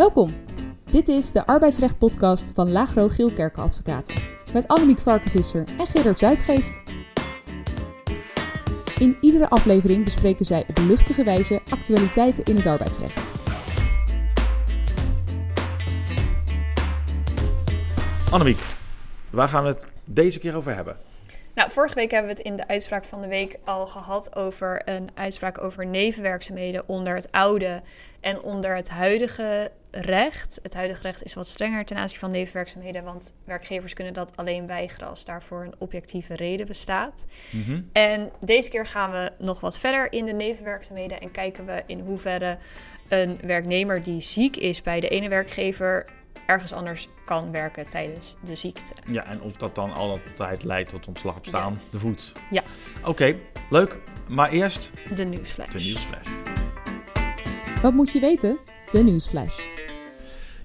Welkom. Dit is de arbeidsrecht-podcast van Lagro Geelkerken Advocaten. Met Annemiek Varkenvisser en Gerard Zuidgeest. In iedere aflevering bespreken zij op luchtige wijze actualiteiten in het arbeidsrecht. Annemiek, waar gaan we het deze keer over hebben? Nou, vorige week hebben we het in de uitspraak van de week al gehad over een uitspraak over nevenwerkzaamheden onder het oude en onder het huidige recht. Het huidige recht is wat strenger ten aanzien van nevenwerkzaamheden, want werkgevers kunnen dat alleen weigeren als daarvoor een objectieve reden bestaat. Mhm. En deze keer gaan we nog wat verder in de nevenwerkzaamheden en kijken we in hoeverre een werknemer die ziek is bij de ene werkgever ergens anders kan werken tijdens de ziekte. Ja, en of dat dan altijd leidt tot ontslag op staande voet. Ja. Oké, leuk. Maar eerst De nieuwsflash. de nieuwsflash. Wat moet je weten? De nieuwsflash.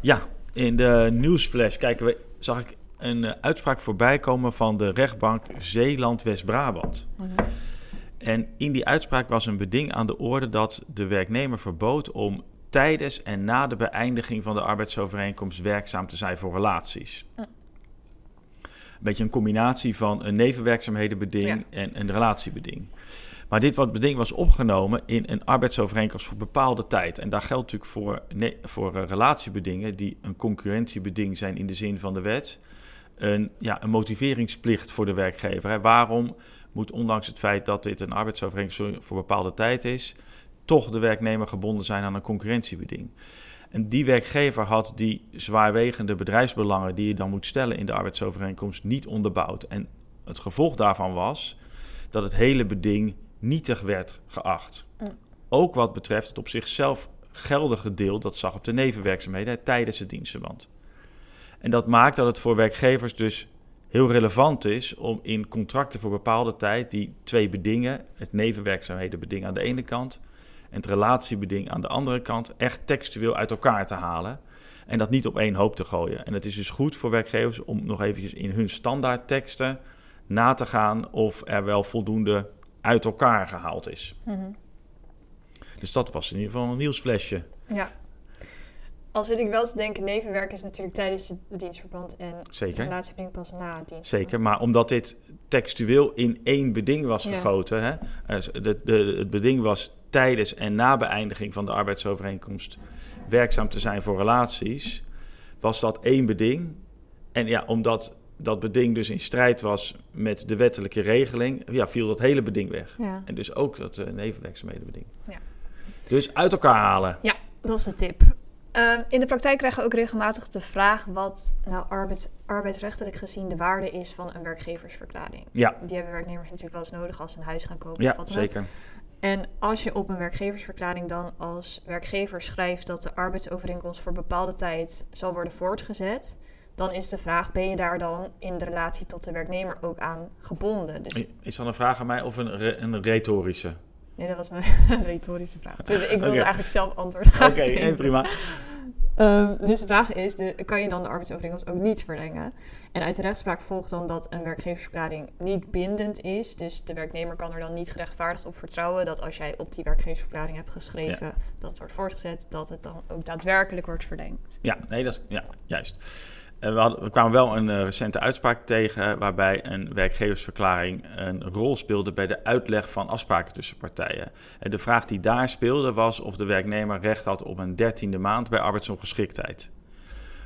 Ja, in de nieuwsflash kijken we, zag ik een eh, uitspraak voorbij komen van de rechtbank Zeeland-West-Brabant. Mhm. En in die uitspraak was een beding aan de orde dat de werknemer verbood om tijdens en na de beëindiging van de arbeidsovereenkomst werkzaam te zijn voor relaties. Een beetje een combinatie van een nevenwerkzaamhedenbeding Ja. en een relatiebeding. Maar dit wat beding was opgenomen in een arbeidsovereenkomst voor bepaalde tijd. En daar geldt natuurlijk voor, voor eh, relatiebedingen die een concurrentiebeding zijn in de zin van de wet. Een, ja, een motiveringsplicht voor de werkgever. Hè. Waarom moet ondanks het feit dat dit een arbeidsovereenkomst voor bepaalde tijd is, toch de werknemer gebonden zijn aan een concurrentiebeding. En die werkgever had die zwaarwegende bedrijfsbelangen die je dan moet stellen in de arbeidsovereenkomst niet onderbouwd. En het gevolg daarvan was dat het hele beding nietig werd geacht. Mm. Ook wat betreft het op zichzelf geldige deel dat zag op de nevenwerkzaamheden tijdens het dienstverband. En dat maakt dat het voor werkgevers dus heel relevant is om in contracten voor bepaalde tijd die twee bedingen, het nevenwerkzaamhedenbeding aan de ene kant en het relatiebeding aan de andere kant, echt textueel uit elkaar te halen. En dat niet op één hoop te gooien. En het is dus goed voor werkgevers om nog eventjes in hun standaardteksten na te gaan of er wel voldoende uit elkaar gehaald is. Mhm. Dus dat was in ieder geval een nieuwsflesje. Ja. Al zit ik wel te denken, nevenwerk is natuurlijk tijdens het dienstverband en Zeker. relatiebeding pas na het dienstverband. Zeker, maar omdat dit textueel in één beding was Ja. gegoten, hè, eh, de, de, het beding was tijdens en na beëindiging van de arbeidsovereenkomst werkzaam te zijn voor relaties, was dat één beding. En ja, omdat dat beding dus in strijd was met de wettelijke regeling, ja, viel dat hele beding weg. Ja. En dus ook dat uh, nevenwerkzaamhedenbeding. Ja. Dus uit elkaar halen. ja, dat is de tip. Ehm, in de praktijk krijgen we ook regelmatig de vraag wat nou arbeids, arbeidsrechtelijk gezien de waarde is van een werkgeversverklaring. Ja, Die hebben werknemers natuurlijk wel eens nodig als ze een huis gaan kopen. of ja wat zeker. En als je op een werkgeversverklaring dan als werkgever schrijft dat de arbeidsovereenkomst voor bepaalde tijd zal worden voortgezet, dan is de vraag: ben je daar dan in de relatie tot de werknemer ook aan gebonden? Dus Is dat een vraag aan mij of een, re- een retorische? nee, dat was mijn retorische vraag. Dus ik wilde eigenlijk zelf antwoorden Oké, prima. Ehm, dus de vraag is, de, kan je dan de arbeidsovereenkomst ook niet verlengen? En uit de rechtspraak volgt dan dat een werkgeversverklaring niet bindend is. Dus de werknemer kan er dan niet gerechtvaardigd op vertrouwen dat als jij op die werkgeversverklaring hebt geschreven dat het wordt voortgezet, dat het dan ook daadwerkelijk wordt verlengd. Ja, nee, dat is ja, juist. Eh, we, hadden, we kwamen wel een eh, recente uitspraak tegen waarbij een werkgeversverklaring een rol speelde bij de uitleg van afspraken tussen partijen. En de vraag die daar speelde was of de werknemer recht had op een dertiende maand bij arbeidsongeschiktheid.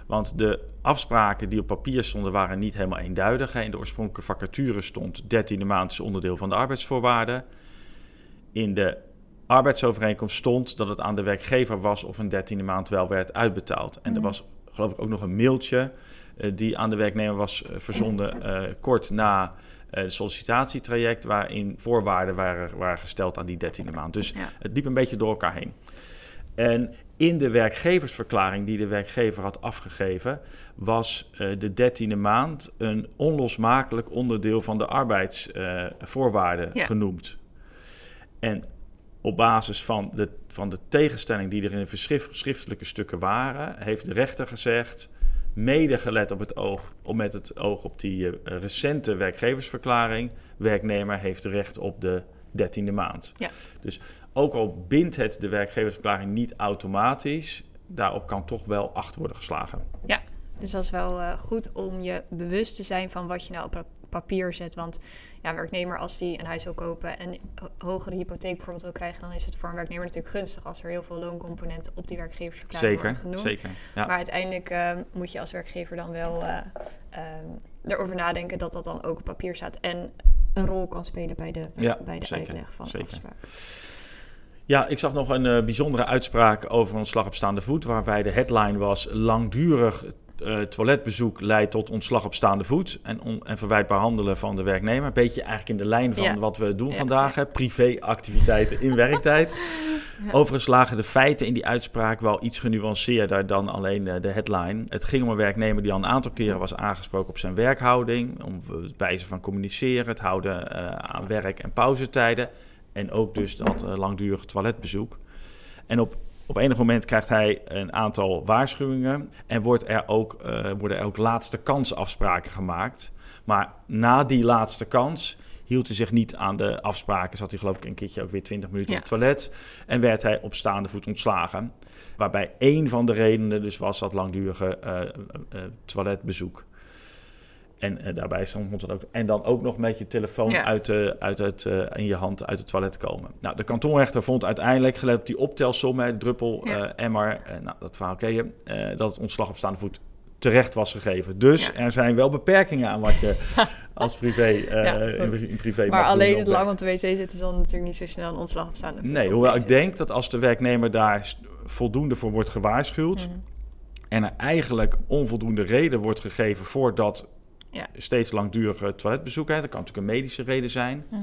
Want de afspraken die op papier stonden waren niet helemaal eenduidig. In de oorspronkelijke vacature stond dertiende maand is onderdeel van de arbeidsvoorwaarden. In de arbeidsovereenkomst stond dat het aan de werkgever was of een dertiende maand wel werd uitbetaald. En er Mhm. was geloof ik ook nog een mailtje eh, die aan de werknemer was eh, verzonden eh, kort na het sollicitatietraject, waarin voorwaarden waren, waren gesteld aan die dertiende maand. Dus Ja. het liep een beetje door elkaar heen. En in de werkgeversverklaring die de werkgever had afgegeven, was de dertiende maand een onlosmakelijk onderdeel van de arbeidsvoorwaarden Ja. genoemd. En op basis van de, van de tegenstelling die er in de schriftelijke stukken waren, heeft de rechter gezegd, mede gelet op het oog, om met het oog op die eh, recente werkgeversverklaring, werknemer heeft recht op de dertiende maand. Ja. Dus ook al bindt het de werkgeversverklaring niet automatisch, daarop kan toch wel acht worden geslagen. Ja, dus dat is wel uh, goed om je bewust te zijn van wat je nou op papier zet. Want ja, werknemer als die een huis wil kopen en hogere hypotheek bijvoorbeeld wil krijgen, dan is het voor een werknemer natuurlijk gunstig als er heel veel looncomponenten op die werkgeversverklaring zeker, worden genoemd. Zeker, ja. Maar uiteindelijk uh, moet je als werkgever dan wel uh, erover nadenken dat dat dan ook op papier staat en een rol kan spelen bij de, ja, bij de zeker, uitleg van zeker. afspraak. Ja, ik zag nog een uh, bijzondere uitspraak over ontslag op staande voet, waarbij de headline was langdurig uh, toiletbezoek leidt tot ontslag op staande voet en, on, en verwijtbaar handelen van de werknemer. Een beetje eigenlijk in de lijn van Ja. wat we doen Ja, vandaag, hè, privéactiviteiten in werktijd. Ja. Overigens lagen de feiten in die uitspraak wel iets genuanceerder dan alleen eh, de headline. Het ging om een werknemer die al een aantal keren was aangesproken op zijn werkhouding, om het wijze van communiceren, het houden eh, aan werk- en pauzetijden en ook dus dat langdurige toiletbezoek. En op, op enig moment krijgt hij een aantal waarschuwingen en wordt er ook, eh, worden er ook laatste kansafspraken gemaakt. Maar na die laatste kans hield hij zich niet aan de afspraken. Zat hij geloof ik een keertje ook weer 20 minuten Ja. op het toilet. En werd hij op staande voet ontslagen. Waarbij één van de redenen dus was dat langdurige eh, eh, toiletbezoek. En eh, daarbij stond het ook. En dan ook nog met je telefoon Ja. uit, de, uit het, eh, in je hand uit het toilet komen. Nou, de kantonrechter vond uiteindelijk, gelet op die optelsom, hè, druppel, Ja. eh, emmer, eh, nou, dat verhaal ken je, eh, dat het ontslag op staande voet terecht was gegeven. Dus Ja. er zijn wel beperkingen aan wat je als privé, eh, Ja, in, in privé Maar mag doen alleen het lang op de wc zitten is dan natuurlijk niet zo snel een ontslag op staande voet. Nee, hoewel ik denk dat als de werknemer daar voldoende voor wordt gewaarschuwd... Mhm. en er eigenlijk onvoldoende reden wordt gegeven voor dat Ja. steeds langdurige toiletbezoek... Hè, dat kan natuurlijk een medische reden zijn... Mhm.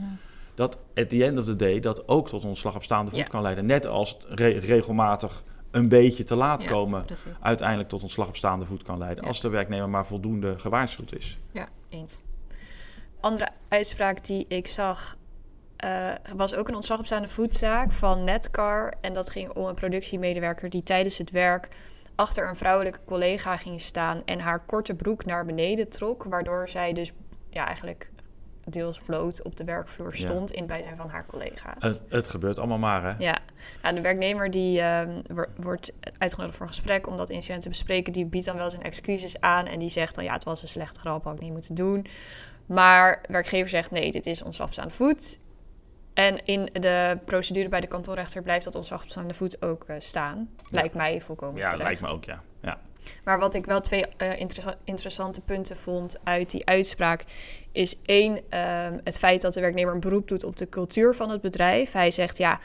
dat at the end of the day dat ook tot ontslag op staande voet Ja. kan leiden. Net als re- regelmatig een beetje te laat Ja, komen... precies. uiteindelijk tot ontslag op staande voet kan leiden... Als de werknemer maar voldoende gewaarschuwd is. Ja, eens. Andere uitspraak die ik zag eh, was ook een ontslag op staande voetzaak van Netcar. En dat ging om een productiemedewerker die tijdens het werk achter een vrouwelijke collega ging staan en haar korte broek naar beneden trok, waardoor zij dus ja, eigenlijk deels bloot op de werkvloer Ja. stond in het bijzijn van haar collega's. Het, het gebeurt allemaal maar, hè? Ja, nou, de werknemer die ehm, wo- wordt uitgenodigd voor een gesprek om dat incident te bespreken. Die biedt dan wel zijn excuses aan en die zegt dan ja, het was een slechte grap, had ik niet moeten doen. Maar de werkgever zegt nee, dit is op staande voet. En in de procedure bij de kantonrechter blijft dat ontslag op staande voet ook eh, staan. Lijkt mij volkomen Ja, terecht. lijkt me ook, ja. ja. Maar wat ik wel twee eh, interessa- interessante punten vond uit die uitspraak, is één, ehm, het feit dat de werknemer een beroep doet op de cultuur van het bedrijf. Hij zegt ja.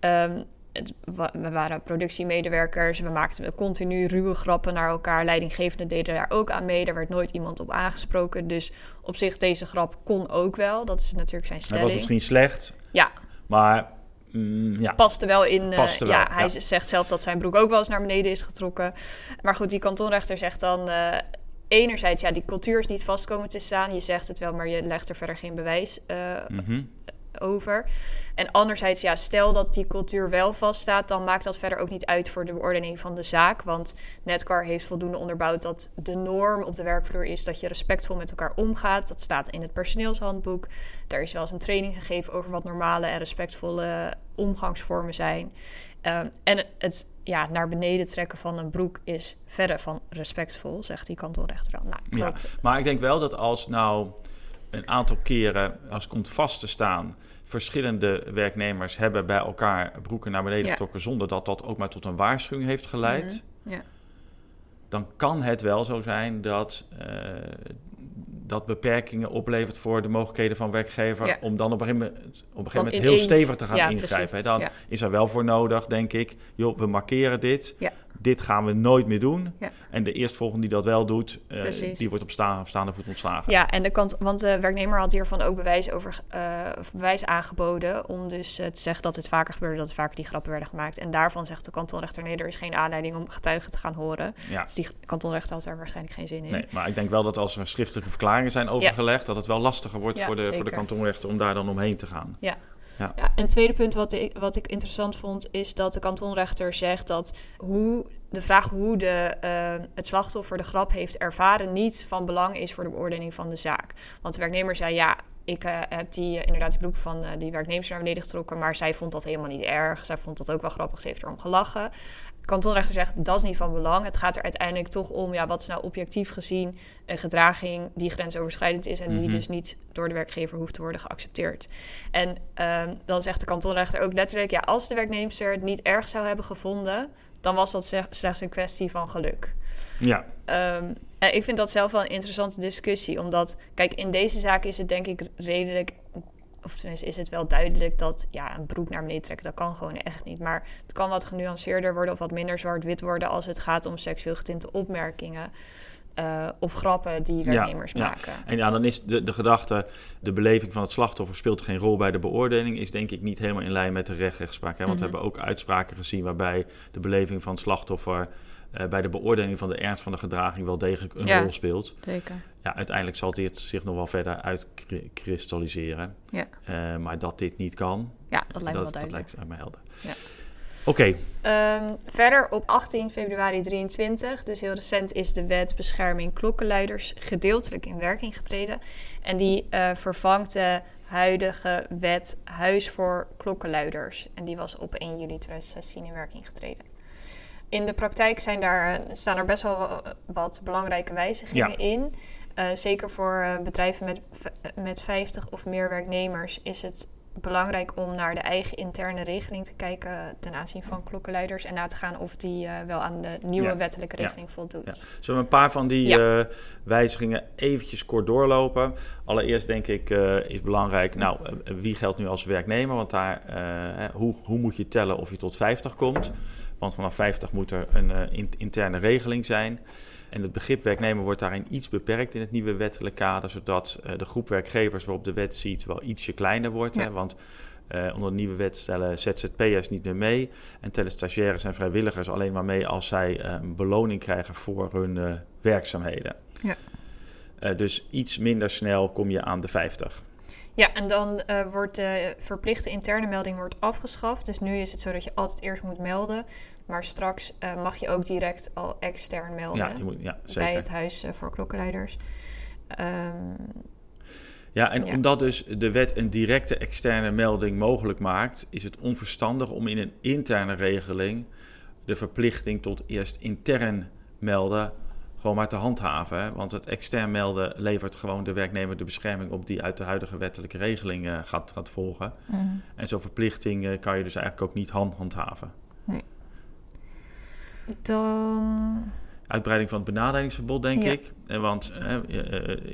ehm, het we waren productiemedewerkers, we maakten continu ruwe grappen naar elkaar. Leidinggevenden deden daar ook aan mee, daar werd nooit iemand op aangesproken. Dus op zich, deze grap kon ook wel. Dat is natuurlijk zijn Hij stelling. was misschien slecht, Ja, maar... mm, ja, paste wel in. eh, wel, ja, hij ja. zegt zelf dat zijn broek ook wel eens naar beneden is getrokken. Maar goed, die kantonrechter zegt dan. eh, enerzijds, ja, die cultuur is niet vast komen te staan. Je zegt het wel, maar je legt er verder geen bewijs mhm. Over. En anderzijds, ja, stel dat die cultuur wel vaststaat, dan maakt dat verder ook niet uit voor de beoordeling van de zaak. Want Netcar heeft voldoende onderbouwd dat de norm op de werkvloer is dat je respectvol met elkaar omgaat. Dat staat in het personeelshandboek. Er is wel eens een training gegeven over wat normale en respectvolle omgangsvormen zijn. Ehm, en het ja, naar beneden trekken van een broek is verre van respectvol, zegt die kantonrechter dan. Nou, Ja, dat, maar ik denk wel dat als nou een aantal keren, als komt vast te staan, verschillende werknemers hebben bij elkaar broeken naar beneden Ja. getrokken zonder dat dat ook maar tot een waarschuwing heeft geleid, Mhm, ja. dan kan het wel zo zijn dat eh, dat beperkingen oplevert voor de mogelijkheden van werkgever Ja. om dan op een gegeven moment, op een gegeven moment heel stevig te gaan ingrijpen. hè. Dan is er wel voor nodig, denk ik, joh, we markeren dit. Dit gaan we nooit meer doen. Ja. En de eerstvolgende die dat wel doet, eh, die wordt op, staan, op staande voet ontslagen. Ja, en de kant, want de werknemer had hiervan ook bewijs, over, eh, bewijs aangeboden om dus eh, te zeggen dat het vaker gebeurde, dat vaker die grappen werden gemaakt. En daarvan zegt de kantonrechter, nee, er is geen aanleiding om getuigen te gaan horen. Ja. Dus die kantonrechter had daar waarschijnlijk geen zin in. Nee, maar ik denk wel dat als er schriftelijke verklaringen zijn overgelegd, dat het wel lastiger wordt voor, de, voor de kantonrechter om daar dan omheen te gaan. Ja. Ja. Ja, en tweede punt wat ik, wat ik interessant vond, is dat de kantonrechter zegt dat hoe, de vraag hoe de, eh, het slachtoffer de grap heeft ervaren niet van belang is voor de beoordeling van de zaak. Want de werknemer zei ja. Ik eh, heb die, eh, inderdaad die broek van die werknemers naar beneden getrokken, maar zij vond dat helemaal niet erg. Zij vond dat ook wel grappig, ze heeft erom gelachen. kantonrechter zegt dat is niet van belang. Het gaat er uiteindelijk toch om, ja, wat is nou objectief gezien een gedraging die grensoverschrijdend is en die Mhm. dus niet door de werkgever hoeft te worden geaccepteerd. En ehm, dan zegt de kantonrechter ook letterlijk, ja, als de werknemster het niet erg zou hebben gevonden, dan was dat slechts een kwestie van geluk. Ja, Ehm, en ik vind dat zelf wel een interessante discussie. Omdat, kijk, in deze zaak is het denk ik redelijk... Of tenminste is het wel duidelijk dat ja, een broek naar beneden trekken... dat kan gewoon echt niet. Maar het kan wat genuanceerder worden of wat minder zwart-wit worden... als het gaat om seksueel getinte opmerkingen... eh, of grappen die werknemers ja. maken. En ja, dan is de, de gedachte, de beleving van het slachtoffer speelt geen rol bij de beoordeling, is denk ik niet helemaal in lijn met de recht- rechtspraak. Hè? Want Mhm. we hebben ook uitspraken gezien waarbij de beleving van het slachtoffer eh, bij de beoordeling van de ernst van de gedraging wel degelijk een Ja. rol speelt. Zeker. Ja, uiteindelijk zal dit zich nog wel verder uitkristalliseren. Ja. Eh, maar dat dit niet kan, Ja, dat lijkt me wel dat, dat duidelijk. lijkt me helder. Ja. Oké, Ehm, verder op 18 februari 23, dus heel recent, is de wet bescherming klokkenluiders gedeeltelijk in werking getreden. En die eh, vervangt de huidige wet Huis voor klokkenluiders. En die was op 1 juli 2016 in werking getreden. In de praktijk zijn daar, staan er best wel wa- wat belangrijke wijzigingen Ja. in. Eh, zeker voor eh, bedrijven met, met 50 of meer werknemers is het belangrijk om naar de eigen interne regeling te kijken ten aanzien van klokkenluiders en na te gaan of die eh, wel aan de nieuwe Ja. wettelijke Ja. regeling voldoet. Ja. Zullen we een paar van die eh, wijzigingen eventjes kort doorlopen? Allereerst denk ik uh, is belangrijk, nou, wie geldt nu als werknemer? Want daar, hoe, hoe moet je tellen of je tot 50 komt? Want vanaf 50 moet er een in, interne regeling zijn. En het begrip werknemer wordt daarin iets beperkt in het nieuwe wettelijk kader, zodat uh, de groep werkgevers waarop de wet ziet wel ietsje kleiner wordt. Ja. Hè? Want uh, onder de nieuwe wet stellen ZZP'ers niet meer mee en tellen stagiaires en vrijwilligers alleen maar mee als zij uh, een beloning krijgen voor hun werkzaamheden. Ja. Dus iets minder snel kom je aan de 50. Ja, en dan uh, wordt de verplichte interne melding wordt afgeschaft. Dus nu is het zo dat je altijd eerst moet melden. Maar straks uh, mag je ook direct al extern melden. Ja, je moet, ja zeker. Bij het huis uh, voor klokkenluiders. Um, ja, en ja. omdat dus de wet een directe externe melding mogelijk maakt, is het onverstandig om in een interne regeling de verplichting tot eerst intern melden gewoon maar te handhaven. Hè? Want het extern melden levert gewoon de werknemer de bescherming op die uit de huidige wettelijke regeling uh, gaat, gaat volgen. Mm. En zo'n verplichting uh, kan je dus eigenlijk ook niet hand handhaven. Nee. Dan. Uitbreiding van het benaderingsverbod, denk ja. ik. Want uh,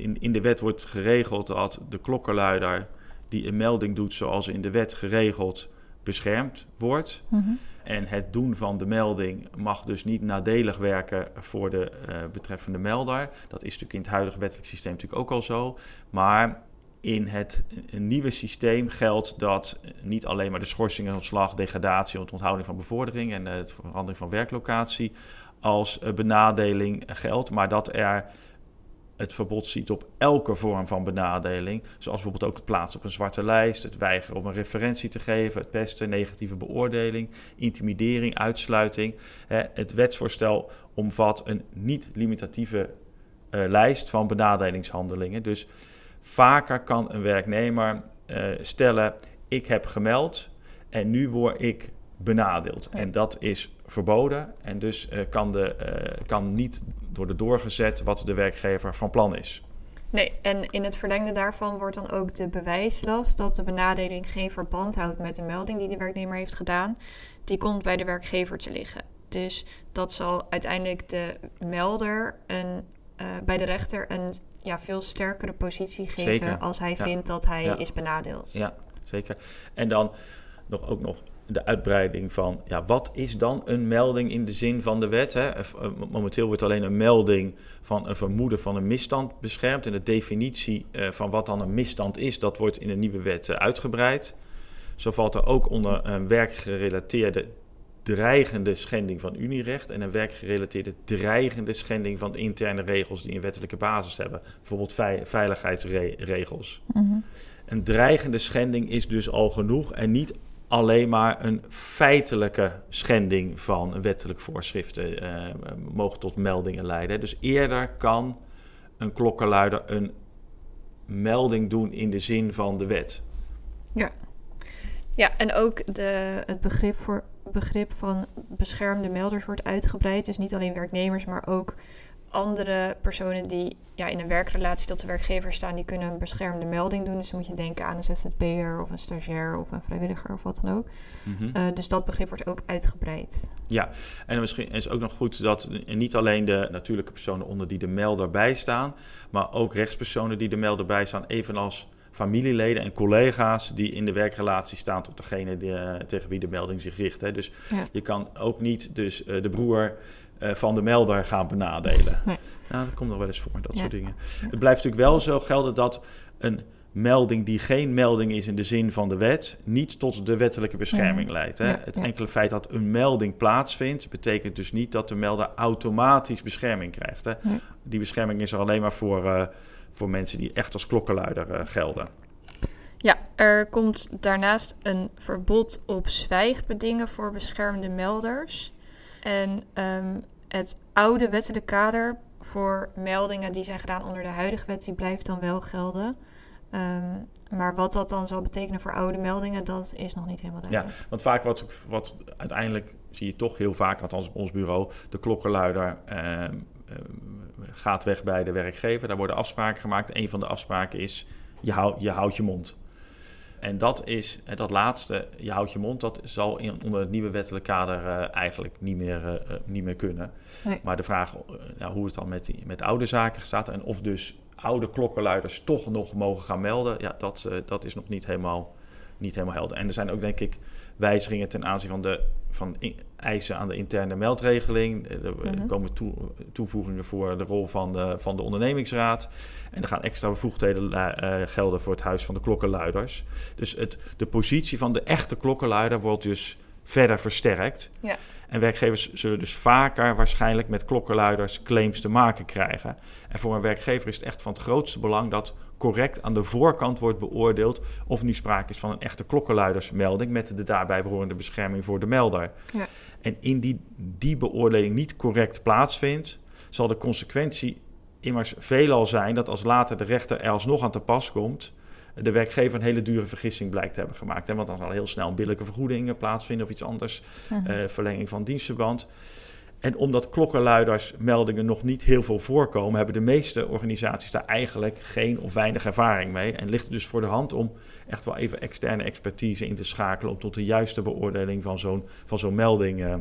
in, in de wet wordt geregeld dat de klokkenluider die een melding doet zoals in de wet geregeld beschermd wordt. Mhm. Mm -hmm. En het doen van de melding mag dus niet nadelig werken voor de uh, betreffende melder. Dat is natuurlijk in het huidige wettelijk systeem natuurlijk ook al zo. Maar in het nieuwe systeem geldt dat niet alleen maar de schorsing en ontslag, degradatie, onthouding van bevordering en de verandering van werklocatie als uh, benadeling geldt, maar dat er het verbod ziet op elke vorm van benadeling. Zoals bijvoorbeeld ook het plaatsen op een zwarte lijst, het weigeren om een referentie te geven, het pesten, negatieve beoordeling, intimidering, uitsluiting. Het wetsvoorstel omvat een niet-limitatieve lijst van benadelingshandelingen. Dus vaker kan een werknemer uh, stellen: ik heb gemeld en nu word ik benadeeld. En dat is verboden en dus uh, kan, de, uh, kan niet worden doorgezet wat de werkgever van plan is. Nee, en in het verlengde daarvan wordt dan ook de bewijslast dat de benadeling geen verband houdt met de melding die de werknemer heeft gedaan, die komt bij de werkgever te liggen. Dus dat zal uiteindelijk de melder een, uh, bij de rechter een ja, veel sterkere positie geven zeker. als hij ja. vindt dat hij ja. is benadeeld. Ja, zeker. En dan nog, ook nog de uitbreiding van, ja, wat is dan een melding in de zin van de wet? Hè? eh, Momenteel wordt alleen een melding van een vermoeden van een misstand beschermd. En de definitie uh, van wat dan een misstand is, dat wordt in de nieuwe wet uh, uitgebreid. Zo valt er ook onder een werkgerelateerde dreigende schending van unierecht en een werkgerelateerde dreigende schending van de interne regels die een wettelijke basis hebben. Bijvoorbeeld veiligheidsregels. Mhm. Mm -hmm. Een dreigende schending is dus al genoeg en niet alleen maar een feitelijke schending van wettelijk voorschriften uh, mogen tot meldingen leiden. Dus eerder kan een klokkenluider een melding doen in de zin van de wet. Ja, ja en ook de, het begrip voor begrip van beschermde melders wordt uitgebreid. Dus niet alleen werknemers, maar ook andere personen die ja, in een werkrelatie tot de werkgever staan, die kunnen een beschermde melding doen. Dus dan moet je denken aan een ZZP'er of een stagiair of een vrijwilliger of wat dan ook. Mhm. Uh, dus dat begrip wordt ook uitgebreid. Ja, en misschien is ook nog goed dat niet alleen de natuurlijke personen onder die de melder bijstaan, maar ook rechtspersonen die de melder bijstaan, evenals familieleden en collega's die in de werkrelatie staan tot degene die, uh, tegen wie de melding zich richt. Hè. Dus Ja. je kan ook niet dus uh, de broer uh, van de melder gaan benadelen. Nee. Nou, dat komt nog wel eens voor, dat Ja. soort dingen. Het blijft natuurlijk wel zo gelden dat een melding die geen melding is in de zin van de wet, niet tot de wettelijke bescherming leidt. Hè? Ja, het enkele feit dat een melding plaatsvindt, betekent dus niet dat de melder automatisch bescherming krijgt. Hè? Die bescherming is er alleen maar voor, uh, voor mensen die echt als klokkenluider uh, gelden. Ja, er komt daarnaast een verbod op zwijgbedingen voor beschermde melders. En um, het oude wettelijk kader voor meldingen die zijn gedaan onder de huidige wet, die blijft dan wel gelden. Um, maar wat dat dan zal betekenen voor oude meldingen, dat is nog niet helemaal Ja, duidelijk. want vaak wat, wat uiteindelijk zie je toch heel vaak, althans op ons bureau, de klokkenluider eh, eh, gaat weg bij de werkgever. Daar worden afspraken gemaakt. Een van de afspraken is, je, hou, je houdt je mond. En dat is, eh, dat laatste, je houdt je mond, dat zal in, onder het nieuwe wettelijk kader uh, eigenlijk niet meer, uh, niet meer kunnen. Nee. Maar de vraag uh, nou, hoe het dan met, die, met oude zaken staat en of dus oude klokkenluiders toch nog mogen gaan melden, ja, dat, dat is nog niet helemaal, niet helemaal helder. En er zijn ook denk ik wijzigingen ten aanzien van de van in, eisen aan de interne meldregeling. Er Mhm. komen toe, toevoegingen voor de rol van de, van de ondernemingsraad. En er gaan extra bevoegdheden uh, gelden voor het Huis van de Klokkenluiders. Dus het, de positie van de echte klokkenluider wordt dus verder versterkt. Ja. En werkgevers zullen dus vaker waarschijnlijk met klokkenluiders claims te maken krijgen. En voor een werkgever is het echt van het grootste belang dat correct aan de voorkant wordt beoordeeld of nu sprake is van een echte klokkenluidersmelding met de daarbij behorende bescherming voor de melder. Ja. En in die, die beoordeling niet correct plaatsvindt, zal de consequentie immers veelal zijn dat als later de rechter er alsnog aan te pas komt, de werkgever een hele dure vergissing blijkt te hebben gemaakt. Hè? Want dan zal heel snel een billijke vergoeding plaatsvinden of iets anders, Mhm. uh, verlenging van dienstverband. En omdat klokkenluidersmeldingen nog niet heel veel voorkomen, hebben de meeste organisaties daar eigenlijk geen of weinig ervaring mee. En ligt het dus voor de hand om echt wel even externe expertise in te schakelen om tot de juiste beoordeling van zo'n, van zo'n melding uh,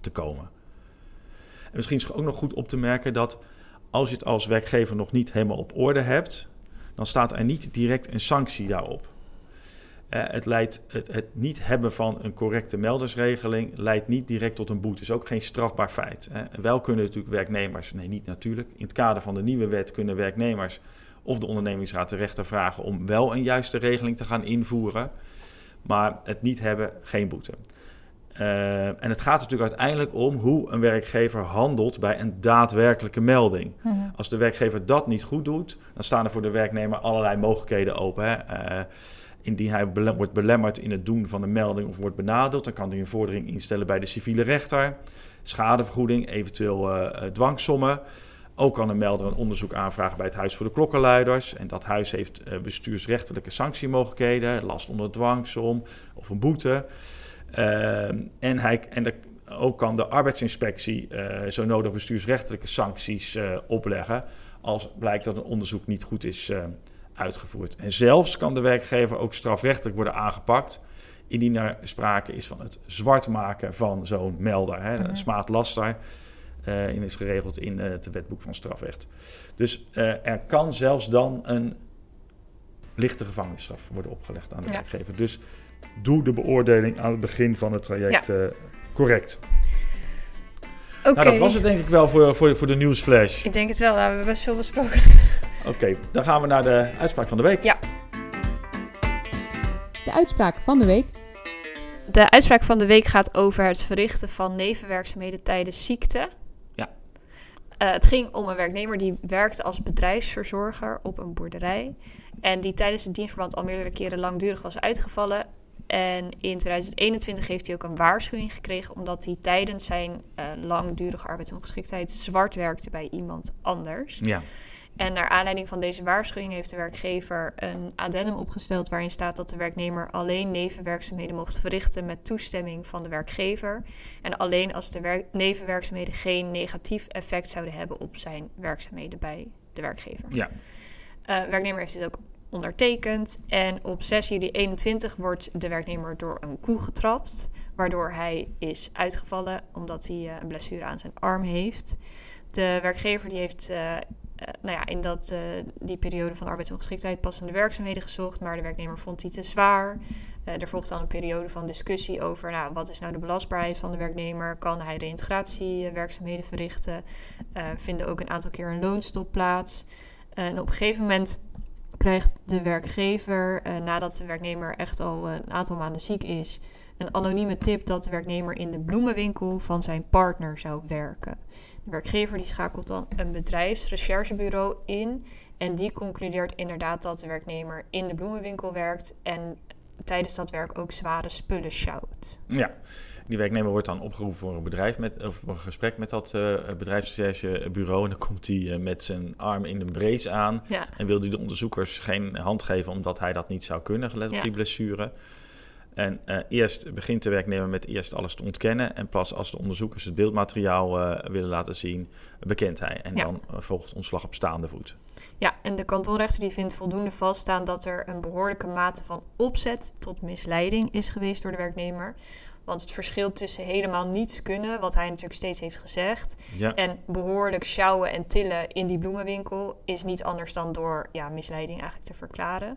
te komen. En misschien is het ook nog goed op te merken dat als je het als werkgever nog niet helemaal op orde hebt, dan staat er niet direct een sanctie daarop. Uh, het, leidt, het, het, niet hebben van een correcte meldersregeling leidt niet direct tot een boete. Het is ook geen strafbaar feit. Hè. Wel kunnen natuurlijk werknemers, nee niet natuurlijk, in het kader van de nieuwe wet kunnen werknemers of de ondernemingsraad de rechter vragen om wel een juiste regeling te gaan invoeren. Maar het niet hebben, geen boete. Uh, en het gaat natuurlijk uiteindelijk om hoe een werkgever handelt bij een daadwerkelijke melding. Mhm. Als de werkgever dat niet goed doet, dan staan er voor de werknemer allerlei mogelijkheden open. Hè. Uh, Indien hij wordt belemmerd in het doen van een melding of wordt benadeeld, dan kan hij een vordering instellen bij de civiele rechter. Schadevergoeding, eventueel uh, dwangsommen. Ook kan een melder een onderzoek aanvragen bij het Huis voor de Klokkenluiders. En dat huis heeft uh, bestuursrechtelijke sanctiemogelijkheden, last onder dwangsom of een boete. Uh, en hij, en ook kan de arbeidsinspectie zo nodig bestuursrechtelijke sancties opleggen als blijkt dat een onderzoek niet goed is uitgevoerd. En zelfs kan de werkgever ook strafrechtelijk worden aangepakt indien er sprake is van het zwart maken van zo'n melder. Hè. Mhm. Smaad laster uh, is geregeld in uh, het wetboek van strafrecht. Dus uh, er kan zelfs dan een lichte gevangenisstraf worden opgelegd aan de Ja. werkgever. Dus doe de beoordeling aan het begin van het traject Ja. correct. Oké, Nou, dat was het denk ik wel voor, voor, voor de nieuwsflash. ik denk het wel. We hebben best veel besproken. Oké, dan gaan we naar de uitspraak van de week. Ja. De uitspraak van de week. De uitspraak van de week gaat over het verrichten van nevenwerkzaamheden tijdens ziekte. Ja. Uh, het ging om een werknemer die werkte als bedrijfsverzorger op een boerderij. En die tijdens het dienstverband al meerdere keren langdurig was uitgevallen. En in 2021 heeft hij ook een waarschuwing gekregen omdat hij tijdens zijn uh, langdurige arbeidsongeschiktheid zwart werkte bij iemand anders. Ja. En naar aanleiding van deze waarschuwing heeft de werkgever een addendum opgesteld waarin staat dat de werknemer alleen nevenwerkzaamheden mocht verrichten met toestemming van de werkgever. En alleen als de nevenwerkzaamheden geen negatief effect zouden hebben op zijn werkzaamheden bij de werkgever. Ja. Uh, werknemer heeft dit ook ondertekend. En op 6 juli 21 wordt de werknemer door een koe getrapt, waardoor hij is uitgevallen omdat hij uh, een blessure aan zijn arm heeft. De werkgever die heeft uh, nou ja, in dat, die periode van arbeidsongeschiktheid passende werkzaamheden gezocht, maar de werknemer vond die te zwaar. er volgt dan een periode van discussie over nou, wat is nou de belastbaarheid van de werknemer. Kan hij reintegratiewerkzaamheden verrichten? vinden ook een aantal keer een loonstop plaats. en op een gegeven moment krijgt de werkgever, nadat de werknemer echt al een aantal maanden ziek is, een anonieme tip dat de werknemer in de bloemenwinkel van zijn partner zou werken. De werkgever die schakelt dan een bedrijfsrecherchebureau in en die concludeert inderdaad dat de werknemer in de bloemenwinkel werkt en tijdens dat werk ook zware spullen sjouwt. Ja, die werknemer wordt dan opgeroepen voor een, bedrijf met, of een gesprek met dat uh, bedrijfsrecherchebureau. En dan komt hij uh, met zijn arm in een brace aan. En wil hij de onderzoekers geen hand geven omdat hij dat niet zou kunnen, gelet op die blessure. En uh, eerst begint de werknemer met eerst alles te ontkennen. En pas als de onderzoekers het beeldmateriaal willen laten zien, bekent hij. En dan volgt ontslag op staande voet. Ja, en de kantonrechter die vindt voldoende vaststaan dat er een behoorlijke mate van opzet tot misleiding is geweest door de werknemer. Want het verschil tussen helemaal niets kunnen, wat hij natuurlijk steeds heeft gezegd, en behoorlijk sjouwen en tillen in die bloemenwinkel is niet anders dan door ja, misleiding eigenlijk te verklaren.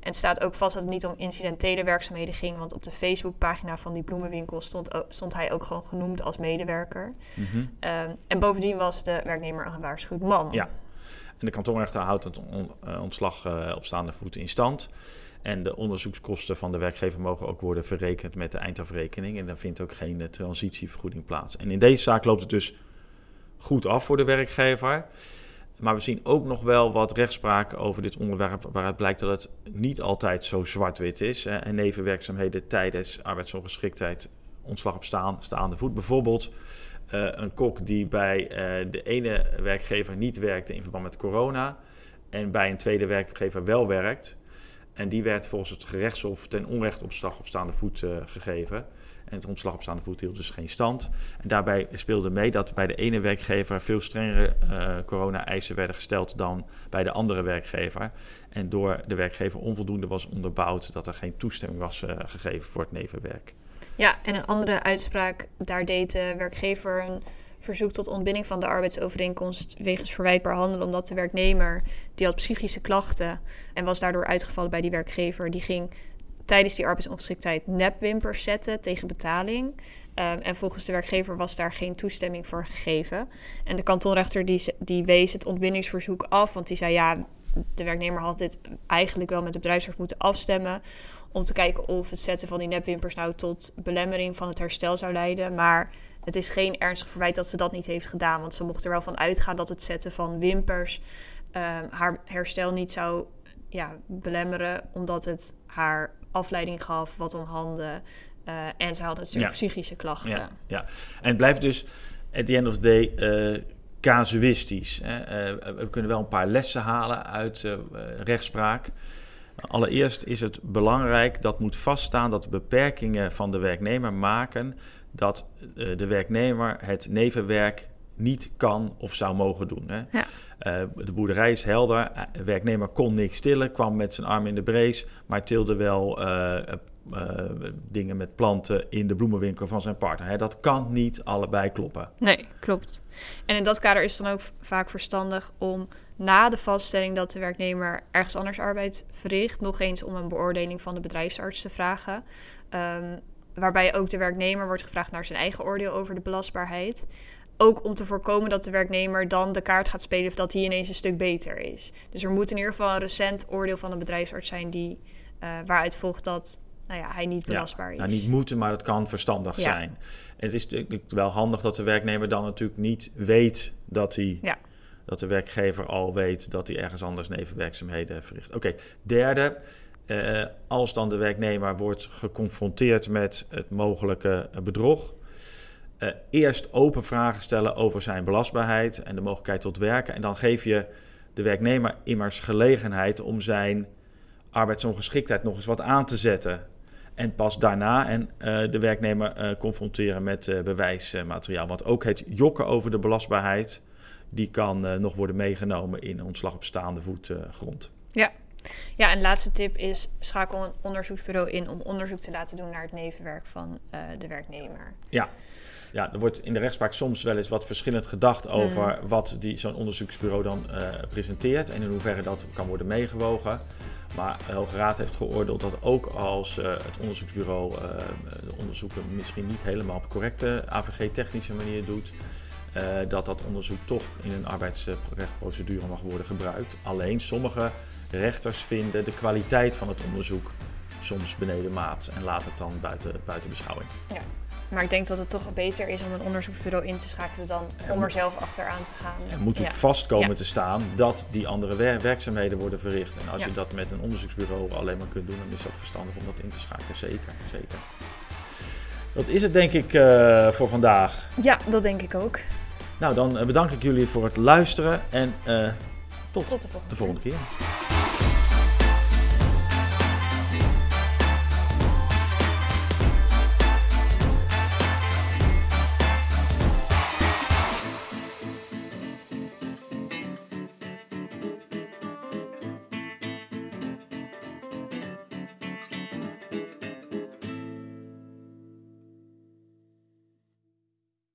En het staat ook vast dat het niet om incidentele werkzaamheden ging, want op de Facebookpagina van die bloemenwinkel stond, stond hij ook gewoon genoemd als medewerker. Mhm. Ehm, en bovendien was de werknemer een gewaarschuwd man. Ja, en de kantonrechter houdt het eh, ontslag uh, op staande voet in stand. En de onderzoekskosten van de werkgever mogen ook worden verrekend met de eindafrekening. En dan vindt ook geen eh, transitievergoeding plaats. En in deze zaak loopt het dus goed af voor de werkgever. Maar we zien ook nog wel wat rechtspraak over dit onderwerp, waaruit blijkt dat het niet altijd zo zwart-wit is. En nevenwerkzaamheden tijdens arbeidsongeschiktheid, ontslag op staan, staande voet. Bijvoorbeeld uh, een kok die bij uh, de ene werkgever niet werkte in verband met corona en bij een tweede werkgever wel werkt. En die werd volgens het gerechtshof ten onrechte ontslag op staande voet uh, gegeven. En het ontslag op staande voet hield dus geen stand. En daarbij speelde mee dat bij de ene werkgever veel strengere uh, corona-eisen werden gesteld dan bij de andere werkgever. En door de werkgever onvoldoende was onderbouwd dat er geen toestemming was uh, gegeven voor het nevenwerk. Ja, en een andere uitspraak, daar deed de werkgever verzoek tot ontbinding van de arbeidsovereenkomst wegens verwijtbaar handelen, omdat de werknemer die had psychische klachten en was daardoor uitgevallen bij die werkgever, die ging tijdens die arbeidsongeschiktheid nepwimpers zetten tegen betaling. Um, en volgens de werkgever was daar geen toestemming voor gegeven. En de kantonrechter die, die wees het ontbindingsverzoek af, want die zei ja, de werknemer had dit eigenlijk wel met de bedrijfsarts moeten afstemmen. Om te kijken of het zetten van die nepwimpers nou tot belemmering van het herstel zou leiden. Maar het is geen ernstig verwijt dat ze dat niet heeft gedaan. Want ze mocht er wel van uitgaan dat het zetten van wimpers ehm, haar herstel niet zou ja, belemmeren. Omdat het haar afleiding gaf, wat om handen. Uh, en ze had natuurlijk psychische klachten. Ja, ja, en het blijft dus at the end of the day uh, casuïstisch. Hè? Uh, we kunnen wel een paar lessen halen uit rechtspraak. Allereerst is het belangrijk dat moet vaststaan dat de beperkingen van de werknemer maken dat uh, de werknemer het nevenwerk niet kan of zou mogen doen. Hè. Ja. Uh, de boerderij is helder. De werknemer kon niks tillen, kwam met zijn arm in de brace, maar tilde wel uh, dingen met planten in de bloemenwinkel van zijn partner. Hè. Dat kan niet allebei kloppen. Nee, klopt. En in dat kader is het dan ook vaak verstandig om na de vaststelling dat de werknemer ergens anders arbeid verricht, nog eens om een beoordeling van de bedrijfsarts te vragen. Um, waarbij ook de werknemer wordt gevraagd naar zijn eigen oordeel over de belastbaarheid. Ook om te voorkomen dat de werknemer dan de kaart gaat spelen of dat hij ineens een stuk beter is. Dus er moet in ieder geval een recent oordeel van een bedrijfsarts zijn die, uh, waaruit volgt dat nou ja, hij niet belastbaar ja, is. Nou, niet moeten, maar het kan verstandig zijn. Het is natuurlijk wel handig dat de werknemer dan natuurlijk niet weet dat hij. Ja. Dat de werkgever al weet dat hij ergens anders nevenwerkzaamheden verricht. Oké, derde. Uh, als dan de werknemer wordt geconfronteerd met het mogelijke bedrog, uh, eerst open vragen stellen over zijn belastbaarheid en de mogelijkheid tot werken. En dan geef je de werknemer immers gelegenheid om zijn arbeidsongeschiktheid nog eens wat aan te zetten. En pas daarna en, uh, de werknemer uh, confronteren met uh, bewijsmateriaal. Want ook het jokken over de belastbaarheid, die kan nog worden meegenomen in ontslag op staande voet grond. Ja. ja, en laatste tip is schakel een onderzoeksbureau in om onderzoek te laten doen naar het nevenwerk van de werknemer. Ja, ja, er wordt in de rechtspraak soms wel eens wat verschillend gedacht over mm. wat die, zo'n onderzoeksbureau dan uh, presenteert en in hoeverre dat kan worden meegewogen. Maar de Hoge Raad heeft geoordeeld dat ook als uh, het onderzoeksbureau uh, de onderzoeken misschien niet helemaal op correcte AVG-technische manier doet, dat dat onderzoek toch in een arbeidsrechtprocedure mag worden gebruikt. Alleen sommige rechters vinden de kwaliteit van het onderzoek soms beneden maat en laten het dan buiten, buiten beschouwing. Ja. Maar ik denk dat het toch beter is om een onderzoeksbureau in te schakelen dan om er zelf achteraan te gaan. Er moet ook vast komen te staan dat die andere werkzaamheden worden verricht. En als je dat met een onderzoeksbureau alleen maar kunt doen, dan is dat verstandig om dat in te schakelen. Zeker, zeker. Dat is het denk ik uh, voor vandaag. Ja, dat denk ik ook. Nou, dan bedank ik jullie voor het luisteren en uh, tot, tot de volgende, de volgende keer.